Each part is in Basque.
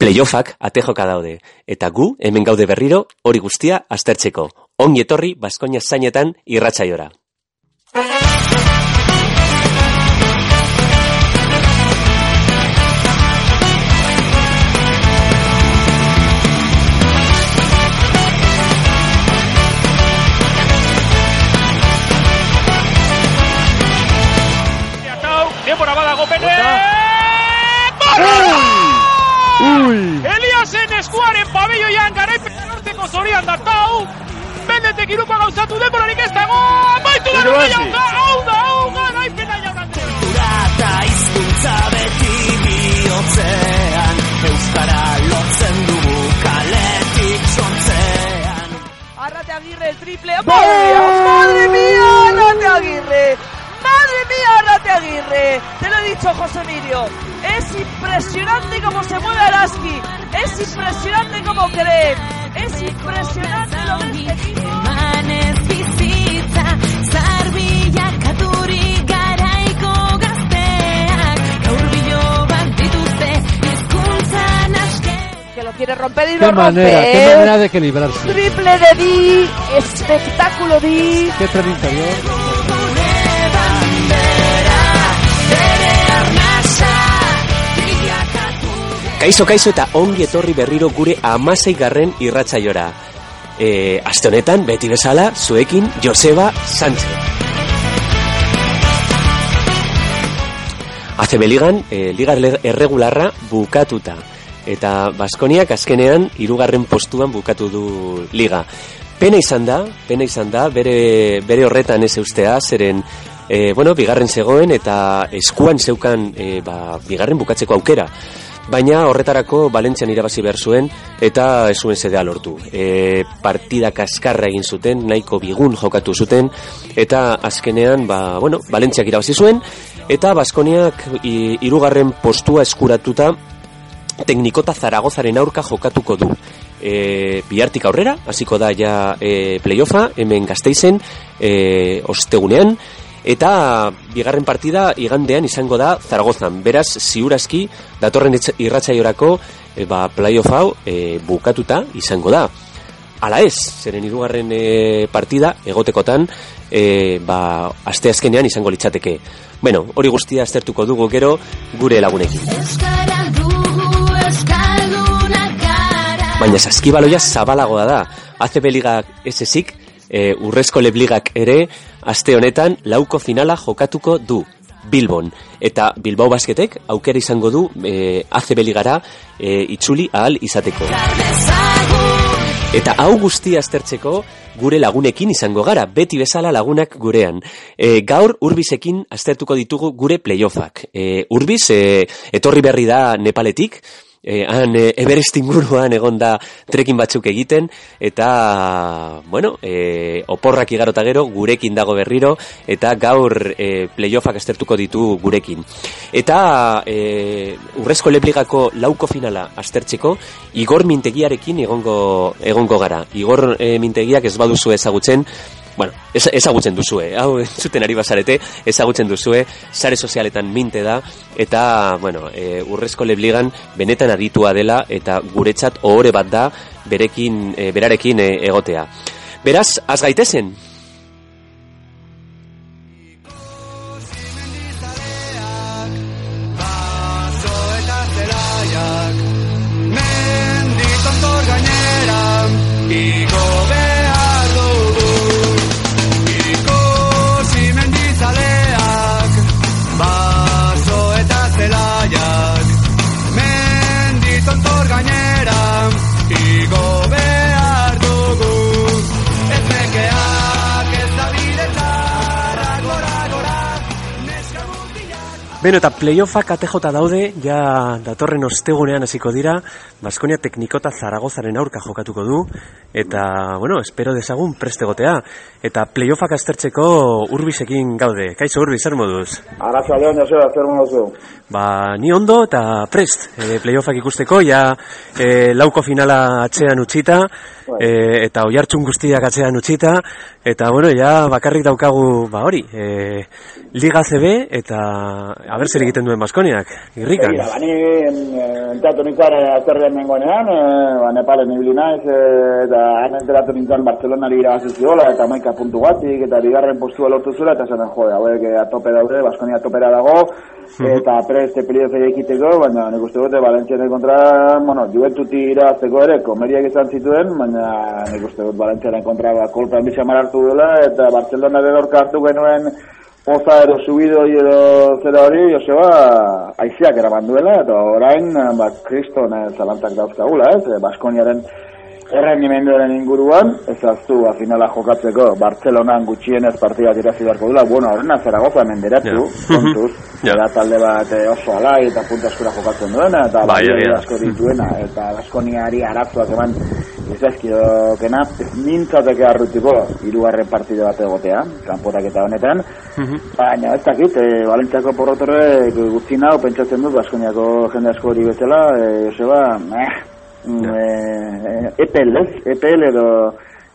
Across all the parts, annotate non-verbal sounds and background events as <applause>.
Playoffak atejoka daude, eta gu hemen gaude berriro hori guztia aztertzeko. Ongi etorri Baskonia zainetan irratsaiora. ¡Madre mía! ¡Arrate Aguirre! ¡Madre mía, Arrate Aguirre! Te lo he dicho, José Emilio. Es impresionante cómo se mueve Araski. Es impresionante cómo cree. Es impresionante lo de este equipo. Lo quiere romper y Qué lo manera, rompe. qué ¿eh? manera de equilibrarse. Triple de Di. Espectáculo Di. Qué tren interior. Kaixo, kaixo eta ongi etorri berriro gure amasei garren irratsaiora. E, aste honetan, beti bezala, zuekin Joseba Sánchez. ACB ligan, e, liga erle- erregularra bukatuta. Eta Baskoniak azkenean hirugarren postuan bukatu du liga. Pena izan da, pena izan da, bere, bere horretan ez eustea, zeren, e, bueno, bigarren zegoen eta eskuan zeukan e, ba, bigarren bukatzeko aukera. Baina horretarako Valentzian irabazi behar zuen eta ez zuen zedea lortu. E, partida kaskarra egin zuten, nahiko bigun jokatu zuten eta azkenean, ba, bueno, Valentziak irabazi zuen eta Baskoniak hirugarren postua eskuratuta teknikota Zaragozaren aurka jokatuko du. E, bihartik aurrera, hasiko da ja e, playoffa, hemen gazteizen, e, ostegunean, eta bigarren partida igandean izango da Zaragozan. Beraz, ziurazki, datorren irratsaiorako e, ba, playoff hau e, bukatuta izango da. Ala ez, zeren hirugarren e, partida egotekotan e, ba, aste azkenean izango litzateke. Bueno, hori guztia aztertuko dugu gero gure lagunekin. Euskara. Baina saskibaloia zabalagoa da. ACB ligak ez ezik, e, urrezko lebligak ere, aste honetan lauko finala jokatuko du. Bilbon. Eta Bilbao basketek aukera izango du e, ACB ligara e, itzuli ahal izateko. Eta hau guztia aztertzeko gure lagunekin izango gara, beti bezala lagunak gurean. E, gaur urbizekin aztertuko ditugu gure playoffak. E, urbiz, e, etorri berri da Nepaletik, e, han e, Everest inguruan egon da trekin batzuk egiten, eta, bueno, e, oporrak igarota gero, gurekin dago berriro, eta gaur e, playoffak aztertuko ditu gurekin. Eta e, urrezko lebligako lauko finala aztertzeko, Igor Mintegiarekin egongo, egongo gara. Igor e, Mintegiak ez baduzu ezagutzen, bueno, ez, ezagutzen duzue, hau entzuten ari bazarete, ezagutzen duzue, sare sozialetan minte da, eta, bueno, e, urrezko lebligan benetan aditua dela, eta guretzat ohore bat da, berekin, e, berarekin e, egotea. Beraz, az gaitezen, Beno, eta playoffak ATJ daude, ja datorren ostegunean hasiko dira, Baskonia teknikota Zaragozaren aurka jokatuko du, eta, bueno, espero dezagun preste gotea. Eta playoffak aztertzeko urbisekin gaude. Kaixo urbi, zer moduz? Arraza leon, Joseba, zer mozu? Ba, ni ondo eta prest, e, playoffak ikusteko, ja e, lauko finala atzean utzita, e, eta oi guztiak atzean utzita, eta bueno, ja bakarrik daukagu, ba hori, e, Liga CB eta aber zer egiten duen Baskoniak, irrikan. Begira, bani entratu nintzen azterrean nengoenean, e, ba, Nepalen ibili naiz, e, eta han enteratu nintzen Barcelonari irabazi ziola, eta maika puntu batik, eta bigarren postua lortu zuela, eta zaten jode, hauek eh, atope daude, Baskonia atopera dago, eta preste playoff ere ekiteko, baina nik uste dute Valentzianen kontra, bueno, juventuti irazteko ere, komeriak izan zituen, baina nik uste dut Valentzianen kontra ba, kolpean bizamar hartu dela, eta Barcelonaren orka hartu genuen poza edo subido edo zera hori, Joseba, aiziak eraman duela, eta orain, ba, kriston eh, zalantzak dauzkagula, ez, eh, Baskoniaren errendimenduaren inguruan, ez aztu ba, finala jokatzeko Bartzelonan gutxienez partidak irazi beharko dula, bueno, horrena Zaragoza menderatu, Ja. kontuz, <laughs> Ja. da talde bat eh, oso alai eta punta eskura jokatzen duena, eta Bai, asko dituena, eta Baskoniari arazoak eman izazkidokena, ez nintzateke arrutiko hirugarren partide bat egotea, kanporak eta honetan, Baina ez dakit, e, Valentziako porrotorre gutxi nau, pentsatzen dut, Baskoniako jende asko hori bezala, e, Joseba, eh, mm, e, EPL, ez? EPL edo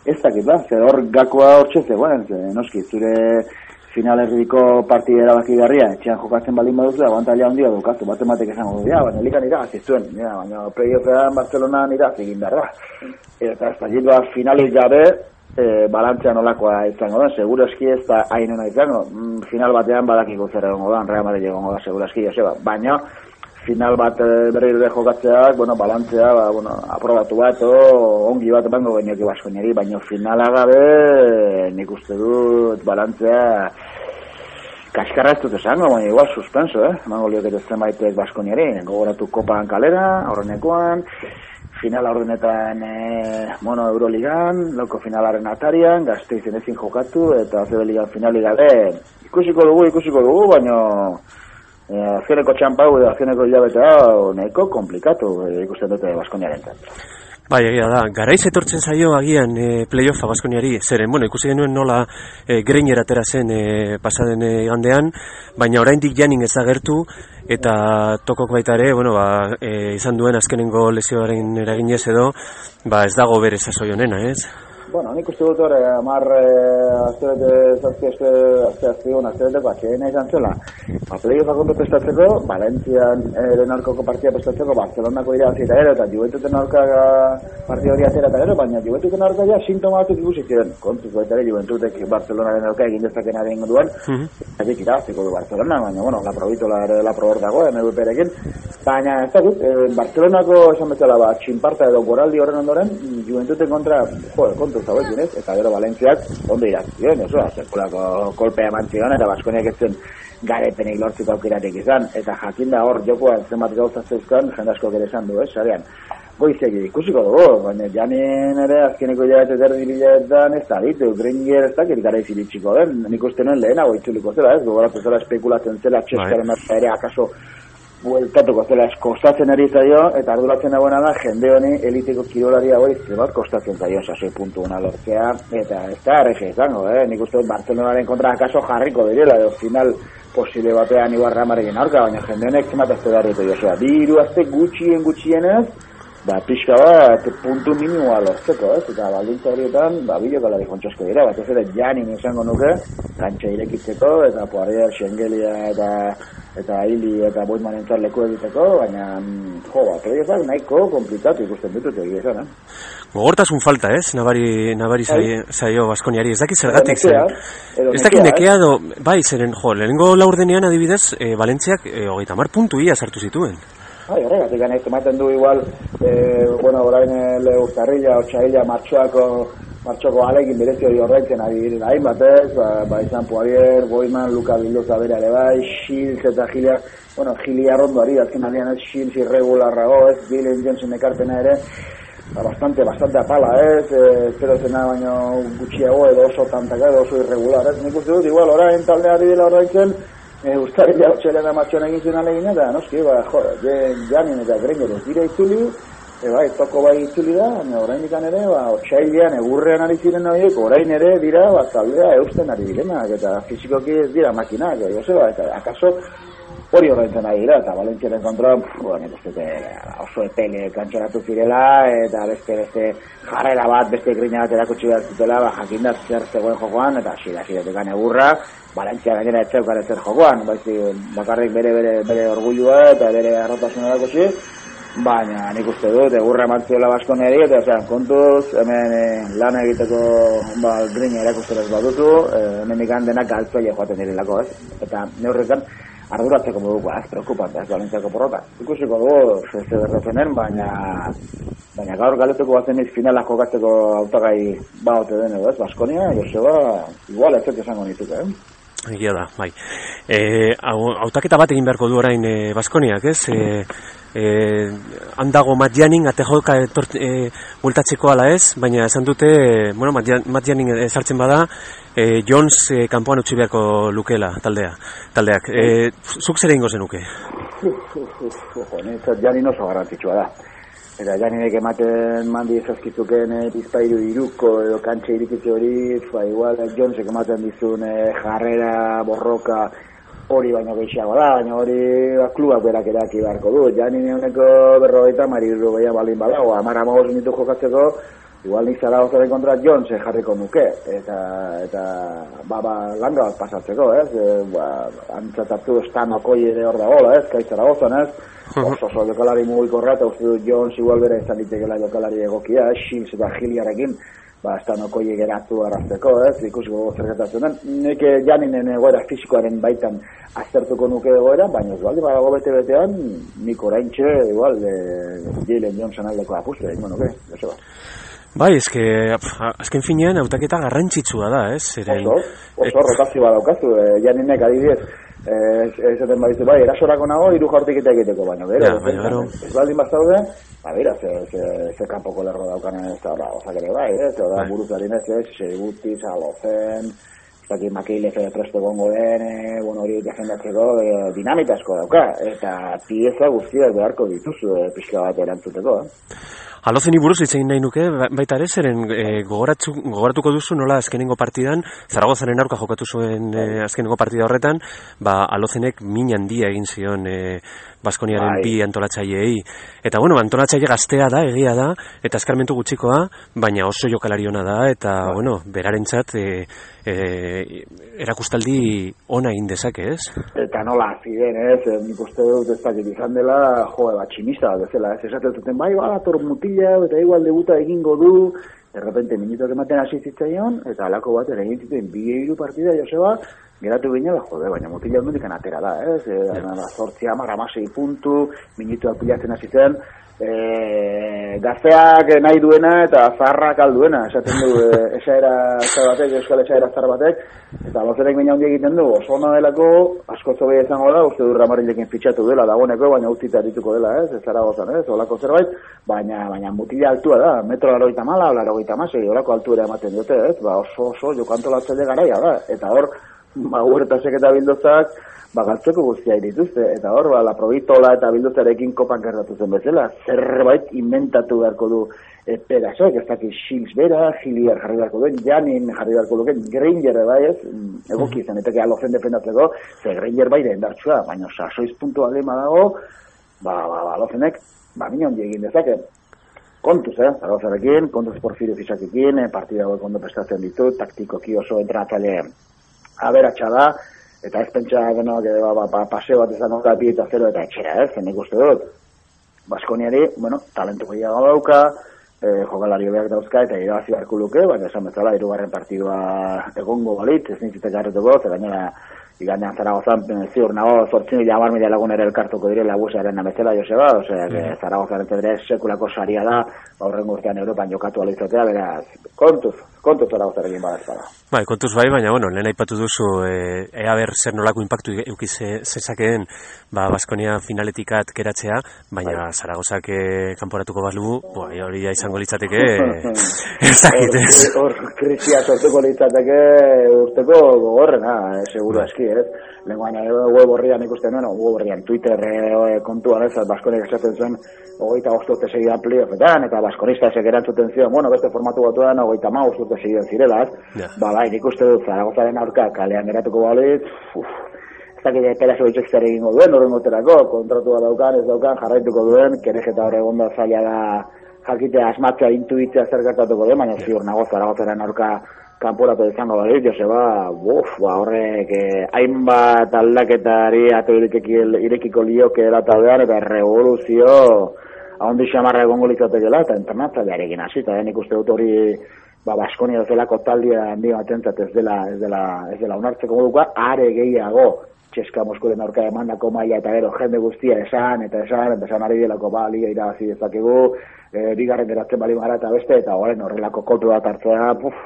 ez dakit, ba, zer hor gakoa hor txezegoen, ze, noski, zure finalerdiko partide erabaki garria, etxean jokatzen baldin baduzu, abantaila handia dukazu, bat ematek esango du, ja, baina likan irabazi zuen, ja, baina playoffean Barcelonan irabazi egin behar da. Eta ez dakit, ba, finalik gabe, e, balantzea nolakoa izango da, seguro eski ez da hainena izango, mm, final batean badakiko zer egongo da, Real Madrid egongo da, seguro eski, Joseba, baina final bat e, berriro de jokatzeak, bueno, balantzea, ba, bueno, aprobatu bat, o, ongi bat emango genioki baskoniari, baina finala gabe, nik uste dut balantzea kaskarra ez dut esango, baina igual suspenso, eh? Emango liokete zenbaitek baskoniari, gogoratu kopan kalera, horrenekoan, finala ordenetan e, bueno, Euroligan, loko finalaren atarian, gazteizen ezin jokatu, eta ACB ligan finali gabe, ikusiko dugu, ikusiko dugu, baino e, azkeneko txampau edo azkeneko hilabete hau nahiko komplikatu e, ikusten dute Baskoniaren Bai, egia da, garaiz etortzen zaio agian e, playoffa Baskoniari, zeren, bueno, ikusi genuen nola e, Greiner atera zen e, pasaden igandean, baina oraindik janin ezagertu, eta tokok baita ere, bueno, ba, e, izan duen azkenengo lesioaren eraginez edo, ba, ez dago bere sasoi honena, ez? Bueno, nik uste dut hori, amar aztebete, zazpi azte, azte azte egun, aztebeteko atxeena izan zela. Ba, playoffak ondo prestatzeko, Valentzian eren aurkako partida prestatzeko, Barcelonako irabazi eta gero, eta Juventuten aurka partida hori atera eta gero, baina Juventuten aurka ja sintoma batzuk ikusi ziren. Kontuz baita ere, Juventutek Barcelonaren aurka egin dezakenaren inguruan, Ezik irabaziko du Barcelona, baina, bueno, la probitola ere la probor dago, MVP-rekin. Baina, ez da gut, eh, Barcelonako esan bezala, ba, txinparta edo goraldi horren ondoren, Juventuten kontra, jo, kontu zauekin ez, eta gero Valentziak ondo iraz ziren, eso, sekulako kolpea eman zion, eta Baskoniak ez zen garepenik lortzeko aukeratik izan, eta jakinda hor jokoan zenbat gauza zeuzkan, jende asko ere esan du, ez, sarean. Goizegi ikusiko dugu, baina janin ere azkeneko hilabete terdi bilabetan ez da ditu, Gringer ez dakit gara iziritsiko den, nik uste nuen lehenago itzuliko zela, ez, gogoratu zela spekulatzen zela, txeskaren bai. ere akaso bueltatuko zela kostatzen ari zaio, eta arduratzen dagoena da, jende honi eliteko kirolari hau zebat kostatzen zaio sasoi puntu una lortzea, eta ez da arrexe izango, eh? nik uste Barcelonaren kontra akaso jarriko direla, edo final posible batean ibarra maregen aurka, baina jende honek zemat ez da ditu, bi hiru azte gutxien gutxienez, ba, pixka bat puntu minimoa lortzeko, ez? Eta baldintza horietan, ba, bideokalari jontxasko dira, bat ez ere janin izango nuke, kantxa irekitzeko, eta poarriar, xengelia, eta eta hili eta boitman entzar leku egiteko, baina, mm, jo, ba, playoffak nahiko komplikatu ikusten ditut egia esan, eh? Gogortasun falta, ez? Nabari, nabari zaio, zaio Baskoniari, ez dakit zergatik zen. Ez dakit nekea, nekea edo, bai, zeren, jo, lehenengo laurdenean adibidez, e, Valentziak e, hogeita mar puntu ia sartu zituen. Bai, horregatik ganez, ematen du igual, eh, bueno, orain urtarrila, otxaila, martxoako, martxoko alegin berezi hori horreitzen ari diren hainbat ez, ba, ba izan Poirier, Boiman, Luka Bildoza bere ere bai, Shields eta Gilia, bueno, Gilia rondo ari, azken aldean ez? Shields irregularrago, ez, Dylan Johnson ekarpena ere, ba, bastante, bastante apala, ez, espero zena baino gutxiago edo oso tantaka edo oso irregular, ez, nik uste dut, igual, orain taldeari dela horreitzen, e, Uztarila otxelena matxoan egin zuen alegin eta, noski, ba, jo, janin eta grenger ez dira itzuli, e, bai, toko bai itzuli da, orain ikan ere, ba, otxailean, egurrean ari ziren horiek, orain ere dira, ba, taldea eusten ari direnak, eta fizikoki ez dira makinak, e, Joseba, eta akaso, hori horrentzen ari dira, eta Valentziaren kontra, bueno, nik uste dut, eh, oso epele kantxeratu zirela, eta beste, beste jarrera bat, beste grina bat erakutsi behar zutela, ba, jakindar zer zegoen jokoan, eta hasi da, hasi egurra, Valentzia gainera ez zeukan ez zer jokoan, baizi, bakarrik bere, bere, bere orgulua eta bere arrotasuna erakusi, baina nik uste dut, egurra emantziola baskoneri, eta osea, kontuz, hemen eh, lan egiteko ba, grina erakustera ez badutu, eh, hemen ikan denak galtzaile joaten direlako, ez? Eta neurretan, arduratzeko moduko, ez, preokupante, ez, Valentziako porrota. Ikusiko dugu, ez derretenen, baina baina gaur galetuko bazen iz finala jokatzeko autagai ba ote den edo, ez, Baskonia, Joseba, igual ez ez esango nituke, eh? Egia da, bai. E, hautaketa bat egin beharko du orain e, Baskoniak, ez? E, e, handago Matjanin ate joka etort, e, bueltatzeko ala ez, baina esan dute, e, bueno, Matjan- Matjanin e, sartzen bada, e, Jones e, kanpoan utzi beharko lukela taldea, taldeak. E, zuk zer egingo zenuke? Niretzat Janin oso garrantzitsua da. Eta Janinek ematen mandi zazkizuken e, bizpairu iruko edo kantxe irikitze hori, fa, igual eh, Jonesek ematen dizun eh, jarrera, borroka, hori baino gehiago da, baina hori ba, klubak berak eraki beharko du. Janin eguneko berrogeita mariru beha balin badago, amara magoz minutu jokatzeko, igual nik Zaragozaren kontra Jones jarriko nuke, eta, eta ba, ba, langa bat pasatzeko, ez? E, ba, antzatatu estan okoi ere hor dagoela, ez? Kai Zaragozan, ez? Oso oso jokalari mugikorra, eta uste dut Jones igual bere izan litekela jokalari egokia, ez? Shields eta Giliarekin, ba, estan okoi geratu arrazteko, ez? Ikusiko gogo zer gertatzen den. Nik eh, janinen egoera fisikoaren baitan aztertuko nuke egoera, baina ez baldi badago bete-betean, nik oraintxe, igual, e, Jalen Johnson aldeko apustu, egingo nuke, Joseba. Bai, eske, pf, azken finean, hautaketa garrantzitsua da, ez? Zeren, Oso, oso rotazio badaukazu, e, janinek adibidez, e, esaten badizu, bai, erasorako nago, hiru jaurtik eta egiteko, baina, bero, Ja, baina gero- ez baldin bazaude, ba, bera, ze, ze, ze kanpoko lerro daukan ez da, ba, ozak ere bai, ez, da, Bai. buruzarin ez, ez, seguti, alozen, ez dakit makile fe presto gongo den, e, bueno, hori defendatzeko e, dinamita asko dauka, eta pieza guztiak beharko dituzu e, pixka bat erantzuteko, eh? Alozeni buruz hitz egin nahi nuke, ba- baita ere, zeren e, gogoratzu, gogoratuko duzu nola azkenengo partidan, Zaragozaren aurka jokatu zuen e, azkenengo partida horretan, ba, Alozenek min handia egin zion e, Baskoniaren Bai. bi antolatzaileei. Eta bueno, antolatzaile gaztea da, egia da, eta eskarmentu gutxikoa, baina oso jokalari ona da, eta bueno, berarentzat e, e, erakustaldi ona egin dezake, ez? Eta nola den, ez, eh, nik uste dut ez dakit izan dela, jo, bat tximista bat bezala, ez esaten zuten, bai, bala, tor mutila, eta igual debuta egingo du, de repente minutuak ematen hasi zitzaion, eta alako bat ere egin zituen, bi hiru partida, Joseba, geratu ginela, jode, baina mutila hondik atera da, ez, e, da, zortzi amar, amasei puntu, minutuak pilatzen hasi zen, e, gazteak nahi duena eta zaharrak alduena, esaten du, e, esaera zar batek, euskal esaera zar batek, eta lozerek baina handi egiten du, oso ona delako, asko zobea izango da, uste du ramarilekin fitxatu dela, dagoeneko, baina utzita dituko dela, ez, ez Zaragozan, ez, olako zerbait, baina, baina mutila altua da, metro larogeita mala, larogeita masei, olako altuera ematen dute, ez, ba, oso, oso, jokantolatzaile garaia da, eta hor, <laughs> ba, huertasek eta bildozak, ba, galtzeko guztia dituzte, eta hor, ba, la provitola eta bildozarekin kopan gertatu zen bezala, zerbait inventatu beharko du e, pedasok, ez dakit Shields bera, Giliar jarri beharko duen, Janin jarri beharko duen, Granger bai ez, mm, egoki izan, eta alozen defendatzeko, ze Granger bai da indartsua, baina sasoiz puntu alema dago, ba, ba, ba, alozenek, ba, mina hondi egin dezake, kontuz, eh, Zaragozarekin, kontuz Porfirio Fisakekin, eh, partida hauek ondo prestatzen ditu, taktikoki oso entratale aberatsa da, eta ez pentsa denok, eh, ba, ba, ba, paseo bat izango da bi eta zero eta etxera, ez, zen ikuste dut. Baskoniari, bueno, talentu gehiago dauka, eh, jokalari beak dauzka eta irabazi beharko luke, baina esan bezala, hirugarren partidua egongo balit, ez nintzitek garretuko, ze gainera, igandean Zaragozan, eh, ziur nago, zortzin mila hamar mila lagun ere elkartuko direla buesaren amezela, Joseba, osea, mm. Zaragozaren tedre sekulako saria da, aurren urtean Europan jokatu alizatea, beraz, kontuz, kontuz Zaragozarekin badazpada. Bai, kontuz bai, baina, bueno, lehen aipatu duzu, e, ea ber zer nolako impactu euki ze- zezakeen, ba, Baskonia finaletikat geratzea, baina Zaragozak e, kanporatuko bazlu, ba, hori ja izango litzateke, <laughs> ez dakit ez. Hor, krisia sortuko litzateke urteko gogorrena, eh, seguru aski, ez? Lehen baina web horrian ikusten nuen, web horrian Twitter eh, kontuan ez, Baskonek esaten zuen, ogeita urte segidan playoffetan, eta Baskonista esek erantzuten zion, bueno, beste formatu batuan, ogeita ma urte segidan zirela, ez? Ja. Ba, bai, nik uste dut, Zaragozaren aurka kalean geratuko balitz, uf, dakit peraso etxek zer egingo duen, horren goterako, kontratua daukan, ez daukan, jarraituko duen, kerejeta hor egon da zaila da jakitea asmatzea, intuitzea zer gertatuko den, baina ziur nago zaragozaren aurka kanporatu izango bali, Joseba, buf, ba, horrek eh, hainbat aldaketari ato irekiko, lioke erataldean eta revoluzio ahondi xamarra egongo litzatekela eta internatzailearekin hasita, eh, nik uste dut hori ba, Baskonia zelako taldia handi batentzat ez dela, ez dela, ez dela onartzeko modukoa, are gehiago txeska Moskoren aurka emandako maila eta gero jende guztia esan eta esan eta esan ari delako ba liga irabazi dezakegu e, bigarren geratzen bali gara eta beste eta horren horrelako kolpe bat hartzea puf,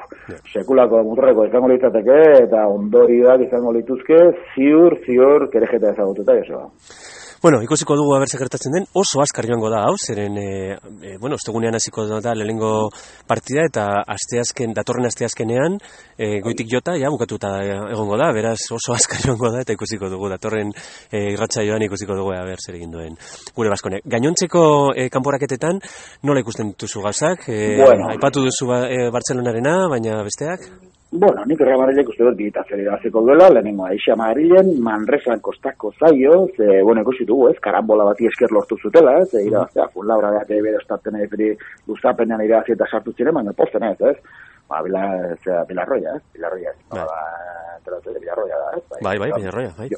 sekulako muturreko izango litzateke eta ondorioak izango lituzke ziur, ziur kerejeta ezagututa Joseba. Bueno, ikusiko dugu haber gertatzen den, oso askar joango da, hau, zeren, e, e, bueno, ostegunean hasiko da lehenengo partida, eta asteazken, datorren asteazkenean, e, goitik jota, ja, bukatuta egongo da, beraz oso askar joango da, eta ikusiko dugu, datorren e, irratxa joan ikusiko dugu, haber zer egin duen, gure baskone. Gainontzeko e, kanporaketetan, nola ikusten dituzu gauzak? E, Bueno. Aipatu duzu ba, e, Bartzelonarena, baina besteak? Bueno, nik Real Madridek uste dut zer irabaziko duela, lehenengo Aixa Madrilen, Manresan kostako zaio, ze, bueno, ikusi dugu, ez, karambola bati esker lortu zutela, ez, e, irabaztea, fun laura beak bere estatzen egin luzapenean irabazi eta sartu ziren, baina posten ez, ez, ba, bila, ez, Bilarroia, ez, Bilarroia, ez, Bai. ba, enteratzen de Bilarroia da, ez, Bai, bai, Peñarroia, bai.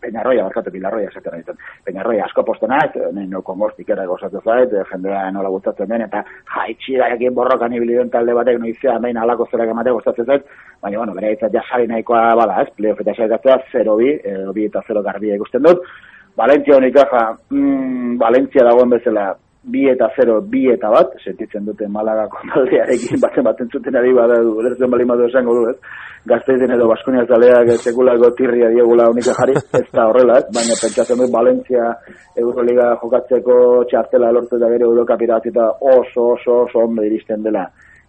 Peñarroia, barkatu, Bilarroia esaten ari zen. Peñarroia asko postena, ez, nahi no kongostik ere gozatu zait, eh, jendea nola gustatzen den, eta jaitxiraekin borrokan ibili den talde batek noizea, behin alako zerak ematea gustatzen zait, baina, bueno, bere itzat jasari nahikoa bada, ez, playoff eta saikatzea 0-2, edo 2 eta 0 garbia ikusten dut. Valentzia honik mm, Valentzia dagoen bezala, bi eta 0, bi eta bat, sentitzen dute Malagako <laughs> taldearekin batzen baten zuten ari bada, ulertzen bali madu esango du, ez? Gazteizen edo Baskonia zaleak sekulako tirria diegula unika jarri, ez da horrela, ez? Baina pentsatzen dut Valentzia Euroliga jokatzeko txartela lortu eta gero Eurokap irabazita oso oso oso ondo iristen dela.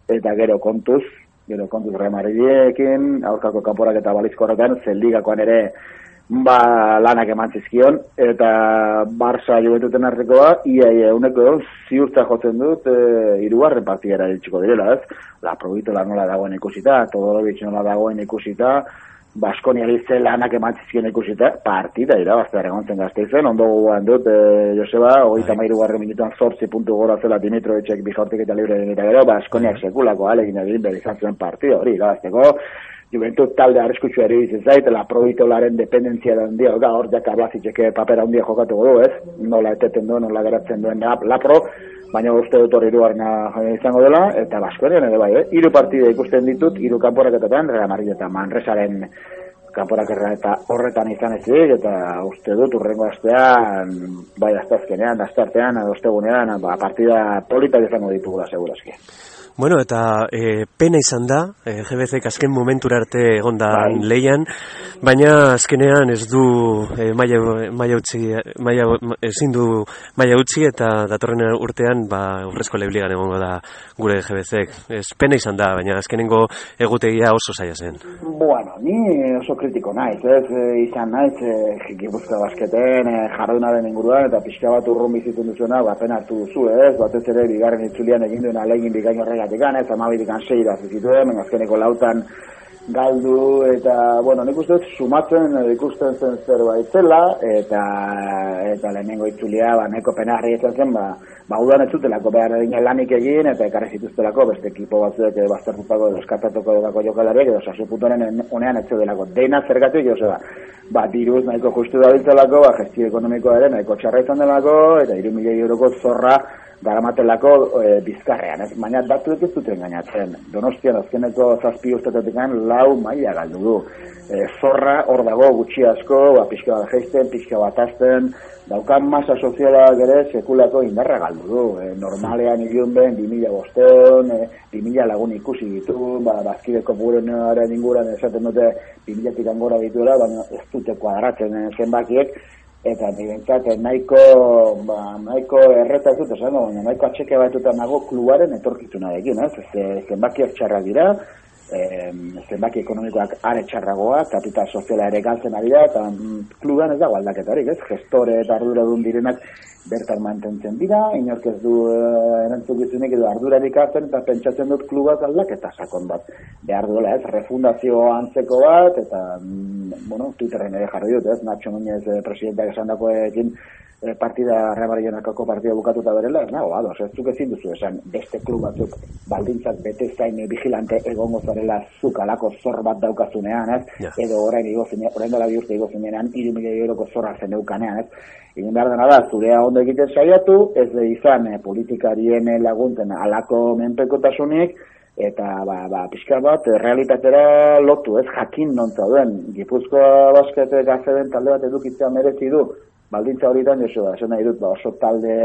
Eta gero kontuz, gero kontuz Real Madridekin, aurkako kanporak eta balizko horretan, zeldigakoan ere ba, lanak eman zizkion, eta Barça jubentuten artekoa, ia, ia, uneko egon, ziurtza jotzen dut, e, irugarren partidera ditxiko direla, ez? La Provitola nola dagoen ikusita, Todorovic nola dagoen ikusita, Baskonia ze lanak eman zizkion ikusita, partida irabaztear egon zen gazteizen, ondo gogoan dut, e, Joseba, hogeita mairu garren minutuan zortzi puntu gora zela Dimitrovicek bijortik eta libre egin eta gero, Baskoniak sekulako alegin egin behar izan zuen partida hori irabazteko, Juventud talde arriskutsu ere izan zait, la provitolaren dependentzia da handia, ga, hor jaka blazitzeke papera handia jokatuko du, ez? Nola eteten duen, nola geratzen duen lap, lapro, baina uste dut hori irugarna izango dela, eta Baskonian ere bai, eh? Hiru partida ikusten ditut, hiru kanporaketetan, Real Madrid eta Manresaren kanporaketa eta horretan izan ezik, eta uste dut urrengo astean, bai astazkenean, astartean, edo ostegunean, ba, partida politak izango ditugula segurazki. Bueno, eta e, pena izan da, e, GBC azken momentura arte egon da Bai. leian, baina azkenean ez du e, maila, maila utzi, maila, ezin du maila utzi eta datorren urtean ba, urrezko lebligan egongo da gure GBC. Ez pena izan da, baina azkenengo egutegia oso zaila zen. Bueno, ni oso kritiko naiz, ez, izan naiz, e, Gipuzkoa basketen, e, jardunaren inguruan, eta pixka bat urrun bizitun duzuna, ba, pena hartu duzu, ez, batez ere, bigarren itzulian egin duen alegin bikain horregatik, ez, amabirik seira zituen, baina azkeneko lautan galdu, eta, bueno, nik uste sumatzen, edo ikusten zen zerbait zela, eta, eta lehenengo itzulia, ba, neko penarri izan zen, ba, ba, udan ez zutelako behar egin lanik egin, eta ekarri zituztelako beste ekipo batzuek eh, baztertutako edo eskatatuko edako jokalariek, edo sasuputoren unean ez zeudelako. Dena zergatik, Joseba, ba, diruz nahiko justu dabiltzelako, ba, gestio ekonomikoa ere nahiko txarra izan delako, eta iru milioi euroko zorra daramatelako e, bizkarrean, ez? Baina datuek ez duten gainatzen. Donostian azkeneko zazpi urtetetik lau maila galdu du. E, zorra hor dago gutxi asko, ba, pixka bat geisten, pixka bat azten, daukan masa sozialak ere sekulako indarra galdu du. E, normalean iriun ben, 2000 bosteon, e, 2000 lagun ikusi ditu, ba, bazkideko burenaren inguran esaten dute 2000 tik angora dituela, baina ez dute kuadratzen zenbakiek, eta nirentzat nahiko ba, nahiko erreta ez dut esango, baina nahiko atxeke batuta nago klubaren etorkizunarekin, ez? Ze, zenbakiak txarra dira, em, zenbaki ekonomikoak are txarragoa, kapital soziala ere galtzen ari da, eta mm, kluban ez dago aldaketarik, ez? Gestore eta arduradun direnak bertan mantentzen dira, inork ez du e, erantzukizunik edo ardurarik hartzen, eta pentsatzen dut klubak aldaketa sakon bat. Behar duela, ez? Refundazio antzeko bat, eta, mm, bueno, Twitterren ere jarri dut, ez? Nacho Núñez eh, presidentak esan dakoekin, eh, partida rebarrienakako partida bukatuta berela, ez nago, ados, ez zuk ezin duzu esan beste klub batzuk baldintzak bete zain eh, vigilante egongo zarela zuk alako zor bat daukazunean, ez? Ja. Edo orain igo zine, orain dela bi urte igo zinean, iru milioi euroko zorra zen eukanean, ez? Egin behar dena da, zurea ondo egiten saiatu, ez de izan eh, politikarien eh, laguntzen alako menpekotasunik, eta ba, ba, pixka bat realitatera lotu, ez jakin non zauden. Gipuzkoa basket gazeden talde bat edukitzea merezi du, baldintza horitan, Josua, esan nahi dut, ba, oso talde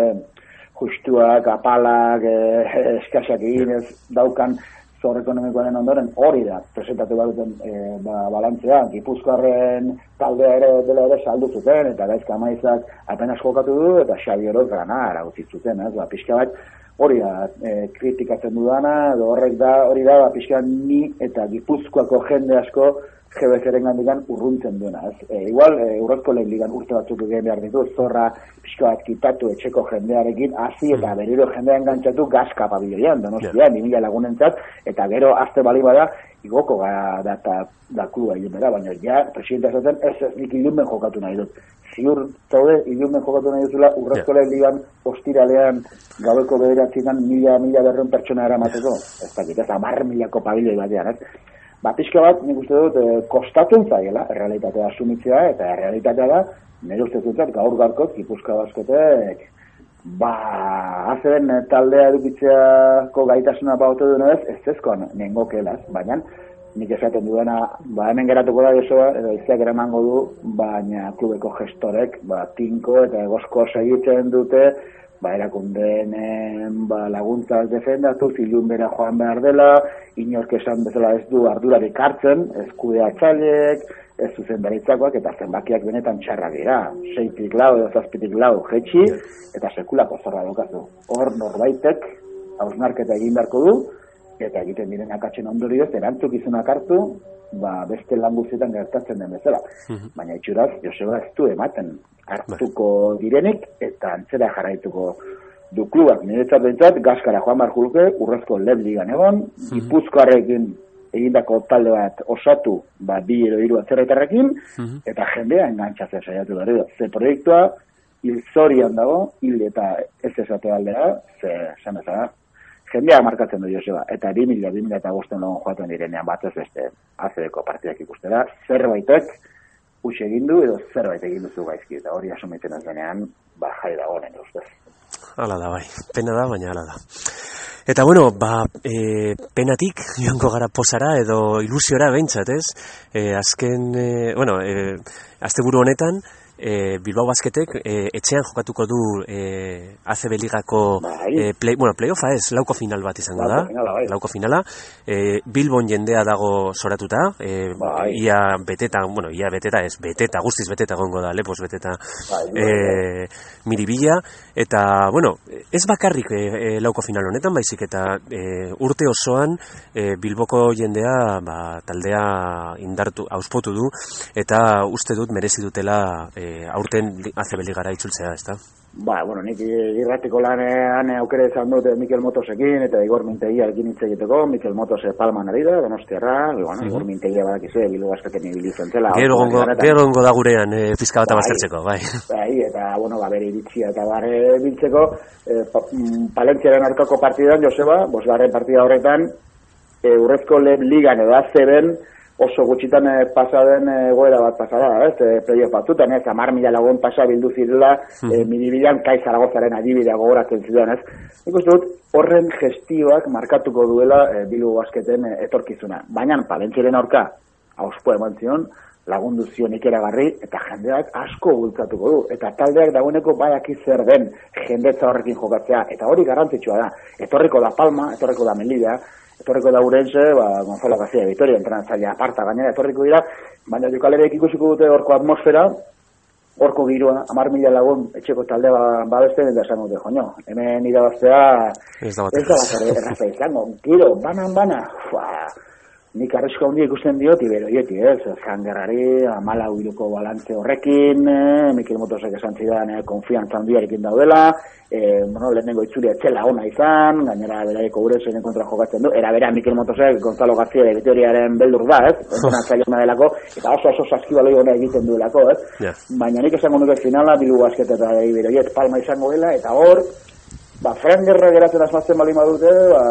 justuak, apalak, eh, <laughs> eskasak egin ez daukan zor ekonomikoaren ondoren hori da, presentatu baduten e, ba, balantzea, Gipuzkoarren taldea ere dela ere saldu zuten, eta gaizka maizak apenas jokatu du, eta Xabi Oroz gana utzi zuten, ez, ba, pixka bat, hori da, e, kritikatzen dudana, edo horrek da, hori da, ba, pixka ni eta Gipuzkoako jende asko GBC-ren gandikan urruntzen duena. Ez? E, igual, e, Eurozko lehen urte batzuk egin behar ditu, zorra pixka bat kitatu etxeko jendearekin, hasi eta berriro jendean gantzatu gazka pabiloian, donostia, yeah. 2000 lagunentzat, eta gero azte bali bada, igoko gara da, da, da klua egin bera, baina ja, presidenta esaten, ez ez nik ilunben jokatu nahi dut. Ziur, zaude, ilunben jokatu nahi duzula, urrezko lehen ligan ostiralean gaueko bederatzinan mila, mila berreun pertsona eramateko, ez dakit, ez amar milako pabiloi batean, ez? Ba, pixka bat, nik uste dut, e, kostatzen zaiela, errealitatea asumitzea, eta errealitatea da, nire uste zutzat, gaur garkoz, Gipuzkoa basketek, ba, azeren taldea edukitzeako gaitasuna baute duen ez, ez ezkoan nengokelaz, baina, nik esaten duena, ba, hemen geratuko da Josoa, edo izak eramango du, baina klubeko gestorek, ba, tinko eta egosko segitzen dute, ba, erakundeen ba, laguntzak defendatu, zilun bera joan behar dela, inork esan bezala ez du ardurarik hartzen, ez kudeatzailek, ez zuzendaritzakoak, eta zenbakiak benetan txarra dira. Seitik lau edo zazpitik lau jetxi, eta sekulako zorra daukazu. Hor norbaitek, hausnarketa egin beharko du, eta egiten diren akatzen ondorioz, erantzukizunak hartu, ba, beste lan guztietan gertatzen den bezala. Baina itxuraz, Joseba ez du ematen hartuko direnik, eta antzera jarraituko du klubak. Niretzat behintzat, Gaskara joan behar juluke, urrezko lehen ligan egon, Gipuzkoarrekin egindako talde bat osatu, ba, bi edo hiru atzerretarrekin, eta jendea engantzatzen saiatu da. Ze proiektua, hil zorian dago, hil eta ez esate aldera, ze, esan bezala, jendea markatzen du Joseba, eta 2000, 2000 eta bosten lagun joaten direnean batez beste azedeko partidak ikustera, zerbaitek huxe egin du edo zerbait egin duzu gaizki, eta hori asumitzen ez denean, ba, jai dago nire ustez. Hala da, bai. Pena da, baina hala da. Eta bueno, ba, e, penatik joango gara posara edo ilusiora behintzat, ez? E, azken, e, bueno, e, asteburu honetan, e, Bilbao Basketek e, etxean jokatuko du e, ACB Ligako Bai. e, play, bueno, playoffa ez, lauko final bat izango da. finala, bai. Lauko finala. E, Bilbon jendea dago soratuta, e, Bai. ia beteta, bueno, ia beteta ez, beteta, guztiz beteta gongo da, lepos beteta Bai, e, miribila, eta, bueno, ez bakarrik e, lauko final honetan, baizik eta e, urte osoan e, Bilboko jendea ba, taldea indartu, auspotu du, eta uste dut merezi dutela e, aurten li- ACB ligara itzultzea, ezta? Ba, bueno, nik irratiko lanean aukere izan dut Mikel Motosekin eta Igor Mintegiarekin hitz egiteko, Mikel Motos eh, Palman ari da, Donostiarra, bueno, Igor Mintegia badakizu, Bilbo Basketen ibili zen zela. Gero gongo, honetan. gero gongo da gurean e, pizka bat Bai. abaztertzeko, bai. Bai, eta, bueno, ba, bere iritzia eta bare biltzeko, e, pa, mm, Palentziaren aurkako partidan, Joseba, bosgarren partida horretan, e, urrezko lehen ligan edo azeben, oso gutxitan e, pasa den e, goera bat pasara, ez, e, playoff batzutan, ez, amar mila lagun pasa bildu zirela, e, miribilan kai zaragozaren adibidea gogoratzen zidan, ez. Nik uste dut, horren gestioak markatuko duela e, Bilbo Basketen e, etorkizuna. Baina, Palentziaren aurka, auspo eman zion, lagundu zion ikeragarri, eta jendeak asko bultzatuko du. Eta taldeak dagoeneko badaki zer den jendetza horrekin jokatzea. Eta hori garrantzitsua da. Etorriko da Palma, etorriko da Melilla, etorriko da Urense, ba, Gonzalo de Vitoria, entrenatzailea aparta gainera etorriko dira, baina jokalerek ikusiko dute horko atmosfera, horko giroa, amar mila lagun etxeko talde ba, babesten eta esan dute, joño, hemen irabaztea Ez da bat erraza izango, giro, banan bana, fua, nik arrisko handia ikusten diot iberoieti, ez? Zangerrari, amala huiluko balantze horrekin, eh, Mikel Motosek esan zidan, eh, konfiantza handiarekin daudela, eh, bueno, lehenengo itzulia etxela ona izan, gainera beraiko gure zeinen kontra jokatzen du, era bera Mikel Motosek, Gonzalo García de Vitoriaren beldur da, ez? <laughs> Entrenatzaile delako, eta oso oso saskibaloi ona egiten duelako, ez? Ja. Baina nik esango nuke finala, Bilbo Basket eta Iberoiet palma izango dela, eta hor, ba, Fran Gerra geratzen asmatzen bali badute, ba,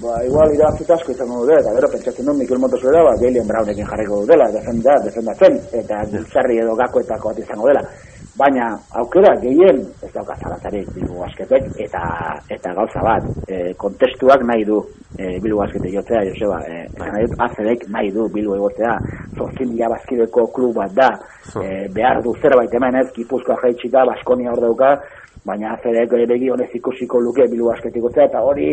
ba, igual irabazita asko izango dute, eta gero pentsatzen dut Mikel Motos da, ba, Galen Brownekin jarriko dutela, defenda, defendatzen, eta gultzarri edo gakoetako bat izango dela. Baina, aukera gehien, ez dauka zalantzarik Bilbo Basketek, eta, eta gauza bat, e, kontestuak nahi du e, Bilbo Baskete jotzea, Joseba, e, esan nahi dut, azedek nahi du Bilbo egotea, zortzin mila bazkideko klub bat da, e, behar du zerbait hemen ez, Gipuzkoa jaitsita, Baskonia hor dauka, baina azerek ere begi honez ikusiko luke bilu asketik eta hori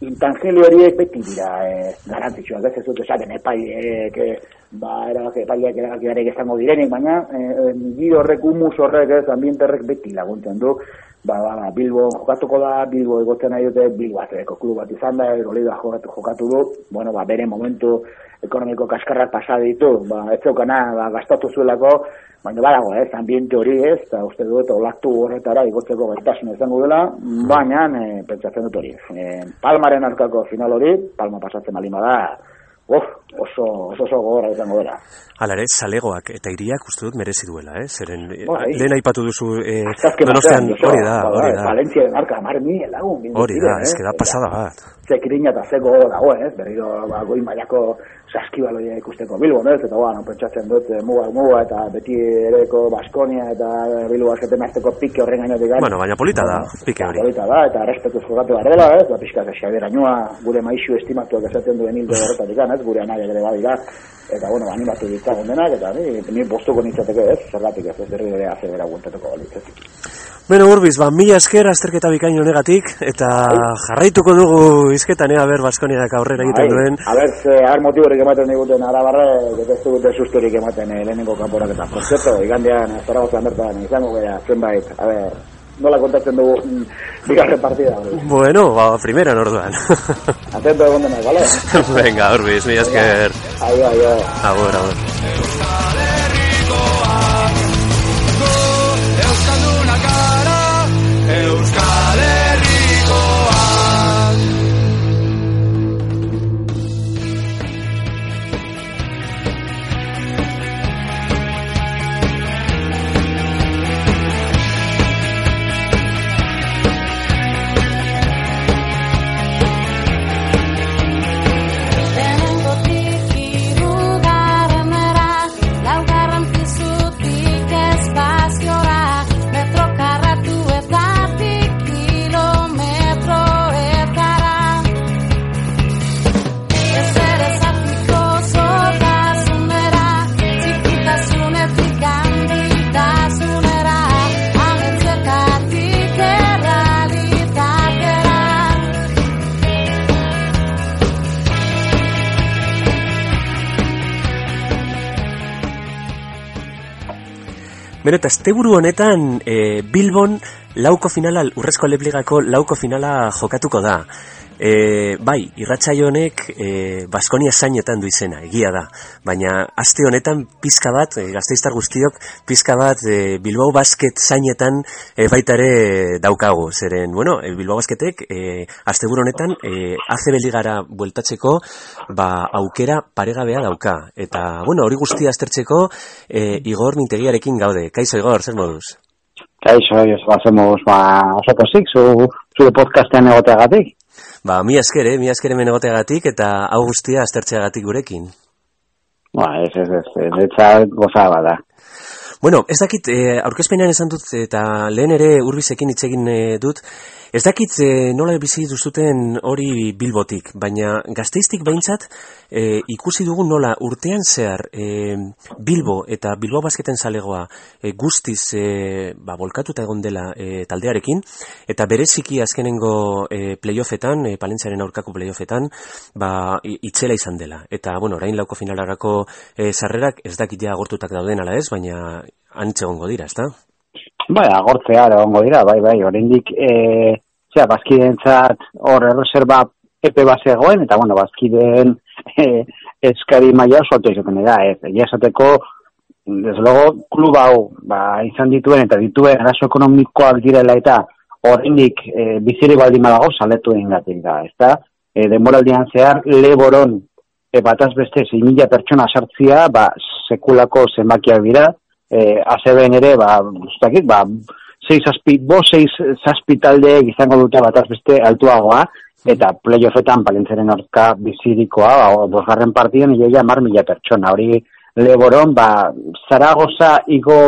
intangeli horiek beti dira e, garantzitsuak, ez ez dut esaten epaiek, e, ba, erabaki, epaiek erabakiarek izango direnik, baina e, e, horrek, humus horrek, ez, ambiente horrek beti laguntzen du, ba, ba, ba, Bilbo jokatuko da, Bilbo egotzen nahi dute, Bilbo azereko klub bat izan da, Euroliga jokatu, jokatu du, bueno, ba, bere momentu ekonomiko kaskarrak pasa ditu, ba, ez zeukana, ba, gastatu zuelako, baina badago, ez, ambiente hori ez, eta uste dut olaktu horretara igotzeko gaitasun izango dela, baina e, pentsatzen dut hori. E, Palmaren arkako final hori, Palma pasatzen baldin bada, of, oso, oso, oso gogorra izango dela. Hala ere, zalegoak eta iriak uste dut merezi duela, eh? Zeren, eh, Bai. lehen aipatu duzu, eh, donostian, batean, Joseba, hori da, hori da. Valentzia den arka, mar mi lagun. bildu Hori da, ez eh? da pasada bat. Ze kirina eta zeko dago, ez? Berriro, ba, goi mailako saskibaloia ikusteko Bilbo, ez? Eta, bueno, pentsatzen dut, eh, muga, muga, eta beti ereko Baskonia eta Bilbo asketen azteko pike horren gainotik. Bueno, baina polita da, pike hori. Polita da, eta respetuz jokatu behar dela, ez? Ba, pixka, Xabier Añua, gure maixu estimatuak esaten duen hildo horretatik, ez? Gure anaiak ere badira, eta, bueno, animatu ditzagun denak, eta ni, ni bostuko nintzateke, ez? Zergatik ez, ez berri ere azebera guantatuko balitzetik. Beno, Urbiz, ba, mila esker azterketa bikain honegatik, eta jarraituko dugu izketan, ea, ber, Baskoniak aurrera egiten duen. A ber, ze, har motiborik ematen diguten arabarre, eta ez dugute susturik ematen eh, lehenengo kanporak eta. Por cierto, igandean, Zaragozan bertan, izango gara, zenbait, a ber, nola kontatzen dugu mm, bigarren partida. Bueno, ba, primera orduan. <laughs> Atento egon denak, bale? Venga, Urbiz, mila esker. Aio, aio. Agur, agur. Bero, eta esteburu honetan e, Bilbon lauko finala, urrezko lepligako lauko finala jokatuko da. E, bai, irratsaio honek e, Baskonia zainetan du izena, egia da. Baina aste honetan pizka bat, e, gazteiztar guztiok, pizka bat e, Bilbao Basket zainetan e, baita ere daukagu. Zeren, bueno, e, Bilbao Basketek e, asteburu honetan e, ACB ligara bueltatzeko ba, aukera paregabea dauka. Eta, bueno, hori guztia aztertzeko e, Igor Mintegiarekin gaude. Kaixo Igor, zer moduz? Kaixo, Joseba, hacemos ba, oso pozik, zu, zure podcastean egoteagatik. Ba, mi esker, eh? mi esker hemen egoteagatik eta hau guztia aztertzeagatik gurekin. Ba, ez, ez, ez, ez, gozaba da. Bueno, ez dakit, eh, aurkezpenean esan dut eta lehen ere urbizekin hitz egin eh, dut, ez dakit eh, nola bizi duzuten hori bilbotik, baina gazteiztik behintzat eh, ikusi dugu nola urtean zehar eh, Bilbo eta Bilbo basketen zalegoa eh, guztiz eh, ba, volkatuta egon dela eh, taldearekin, eta bereziki azkenengo eh, playoffetan, eh, palentzaren aurkako playoffetan, ba, itzela izan dela. Eta, bueno, orain lauko finalarako eh, sarrerak ez dakit ja agortutak dauden ala ez, baina antxe egongo dira, ezta? Bai, agortzea egongo dira, bai, bai, oraindik e, zera, bazkidentzat hor erreserba epe bat zegoen, eta, bueno, bazkideen e, eskari maila oso alto izaten da, ez. Egia esateko, desde luego, klub hau, ba, izan dituen eta dituen arazo ekonomikoak direla eta oraindik e, biziri baldin badago saletu egingatik da, ezta? E, denboraldian zehar, leboron e, bataz beste 6.000 pertsona sartzia, ba, sekulako zenbakiak dira, e, azeben ere, ba, ustakit, ba, sei zazpi, bo sei zazpi taldeek izango dute bataz beste altuagoa, eta playoffetan palentzeren orka bizirikoa, ba, bosgarren partidan, iaia mar mila pertsona, hori leboron, ba, Zaragoza igo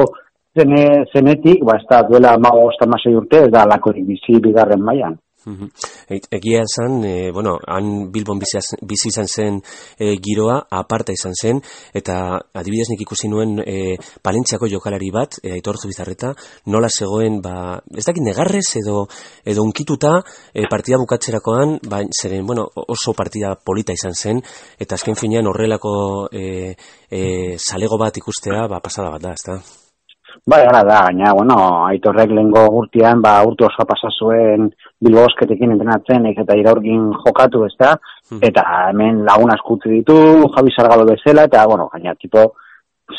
zene, zenetik, ba, ez da duela mago urte, ez da lakorik bizi bigarren mailan. Mhm. E- Egia esan, e, bueno, han Bilbon bizi, izan zen e, giroa, aparta izan zen, eta adibidez nik ikusi nuen e, Palentziako jokalari bat, e, Aitor Zubizarreta, nola zegoen, ba, ez dakit negarrez edo, edo unkituta e, partida bukatzerakoan, ba, zeren, bueno, oso partida polita izan zen, eta azken finean horrelako e, e, salego bat ikustea, ba, pasada bat da, ezta? Bai, gara da, gaina, bueno, aitorrek lehengo urtean, ba, urte osoa pasa zuen Bilbo Bosketekin entrenatzen, eta iraurgin jokatu, ez da, eta hemen lagun askutzi ditu, Javi Salgado bezala, eta, bueno, gaina, tipo,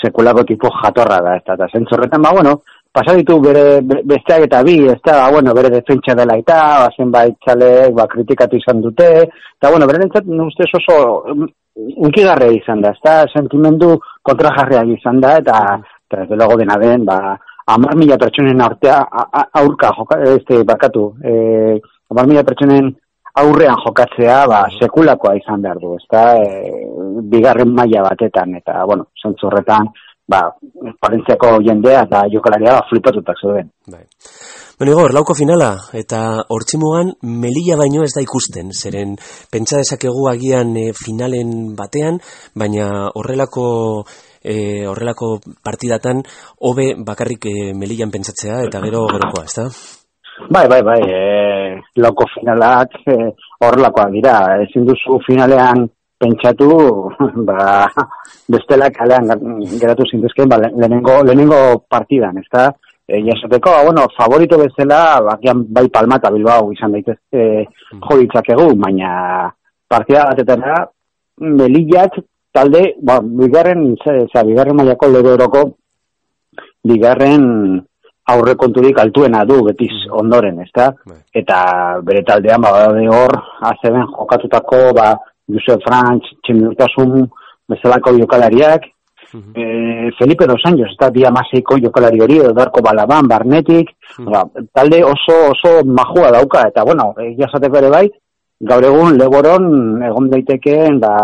sekulako tipo jatorra da, ez da, eta zentzorretan, ba, bueno, pasa ditu bere be- besteak eta bi, ez da, ba, bueno, bere defentsa dela eta, ba, zenbait txalek, ba, kritikatu izan dute, eta, bueno, bere nintzat, ustez oso, mm, unkigarre izan da, ez da, sentimendu kontrajarriak izan da, eta, eta desde luego dena den, ba, amar mila pertsonen artea, aurka, joka, este, bakatu, eh, amar mila pertsonen aurrean jokatzea, ba, sekulakoa izan behar du, ezta, e, bigarren maila batetan, eta, bueno, zentzu horretan, ba, parentziako jendea eta jokalaria ba, flipatutak zeuden. Bai. Bueno, Igor, lauko finala, eta hortzimugan melilla baino ez da ikusten, zeren pentsa dezakegu agian e, finalen batean, baina horrelako e, horrelako partidatan hobe bakarrik e, melillan pentsatzea eta gero gerokoa, ezta? Bai, bai, bai, e, loko finalak e, horrelakoak dira, ezin duzu finalean pentsatu, <laughs> ba, bestela kalean geratu zintezken, ba, le- lehenengo, lehenengo partidan, ezta? E, jasoteko, ba, bueno, favorito bezala, bakian bai Palma eta Bilbao izan daitezke jo ditzakegu, baina partida batetara, Melillak talde, ba, bigarren, ze- ze, bigarren mailako lederoko, bigarren aurrekonturik altuena du betiz ondoren, ezta? Eta bere taldean badaude hor azeben jokatutako ba Josep Franch, Txemurtasun bezalako jokalariak, e, Felipe Dos Anjos, eta bi amaseiko jokalari hori, edo Balaban, Barnetik, ba, talde oso oso majua dauka, eta bueno, egia esateko ere bai, gaur egun leboron egon daitekeen da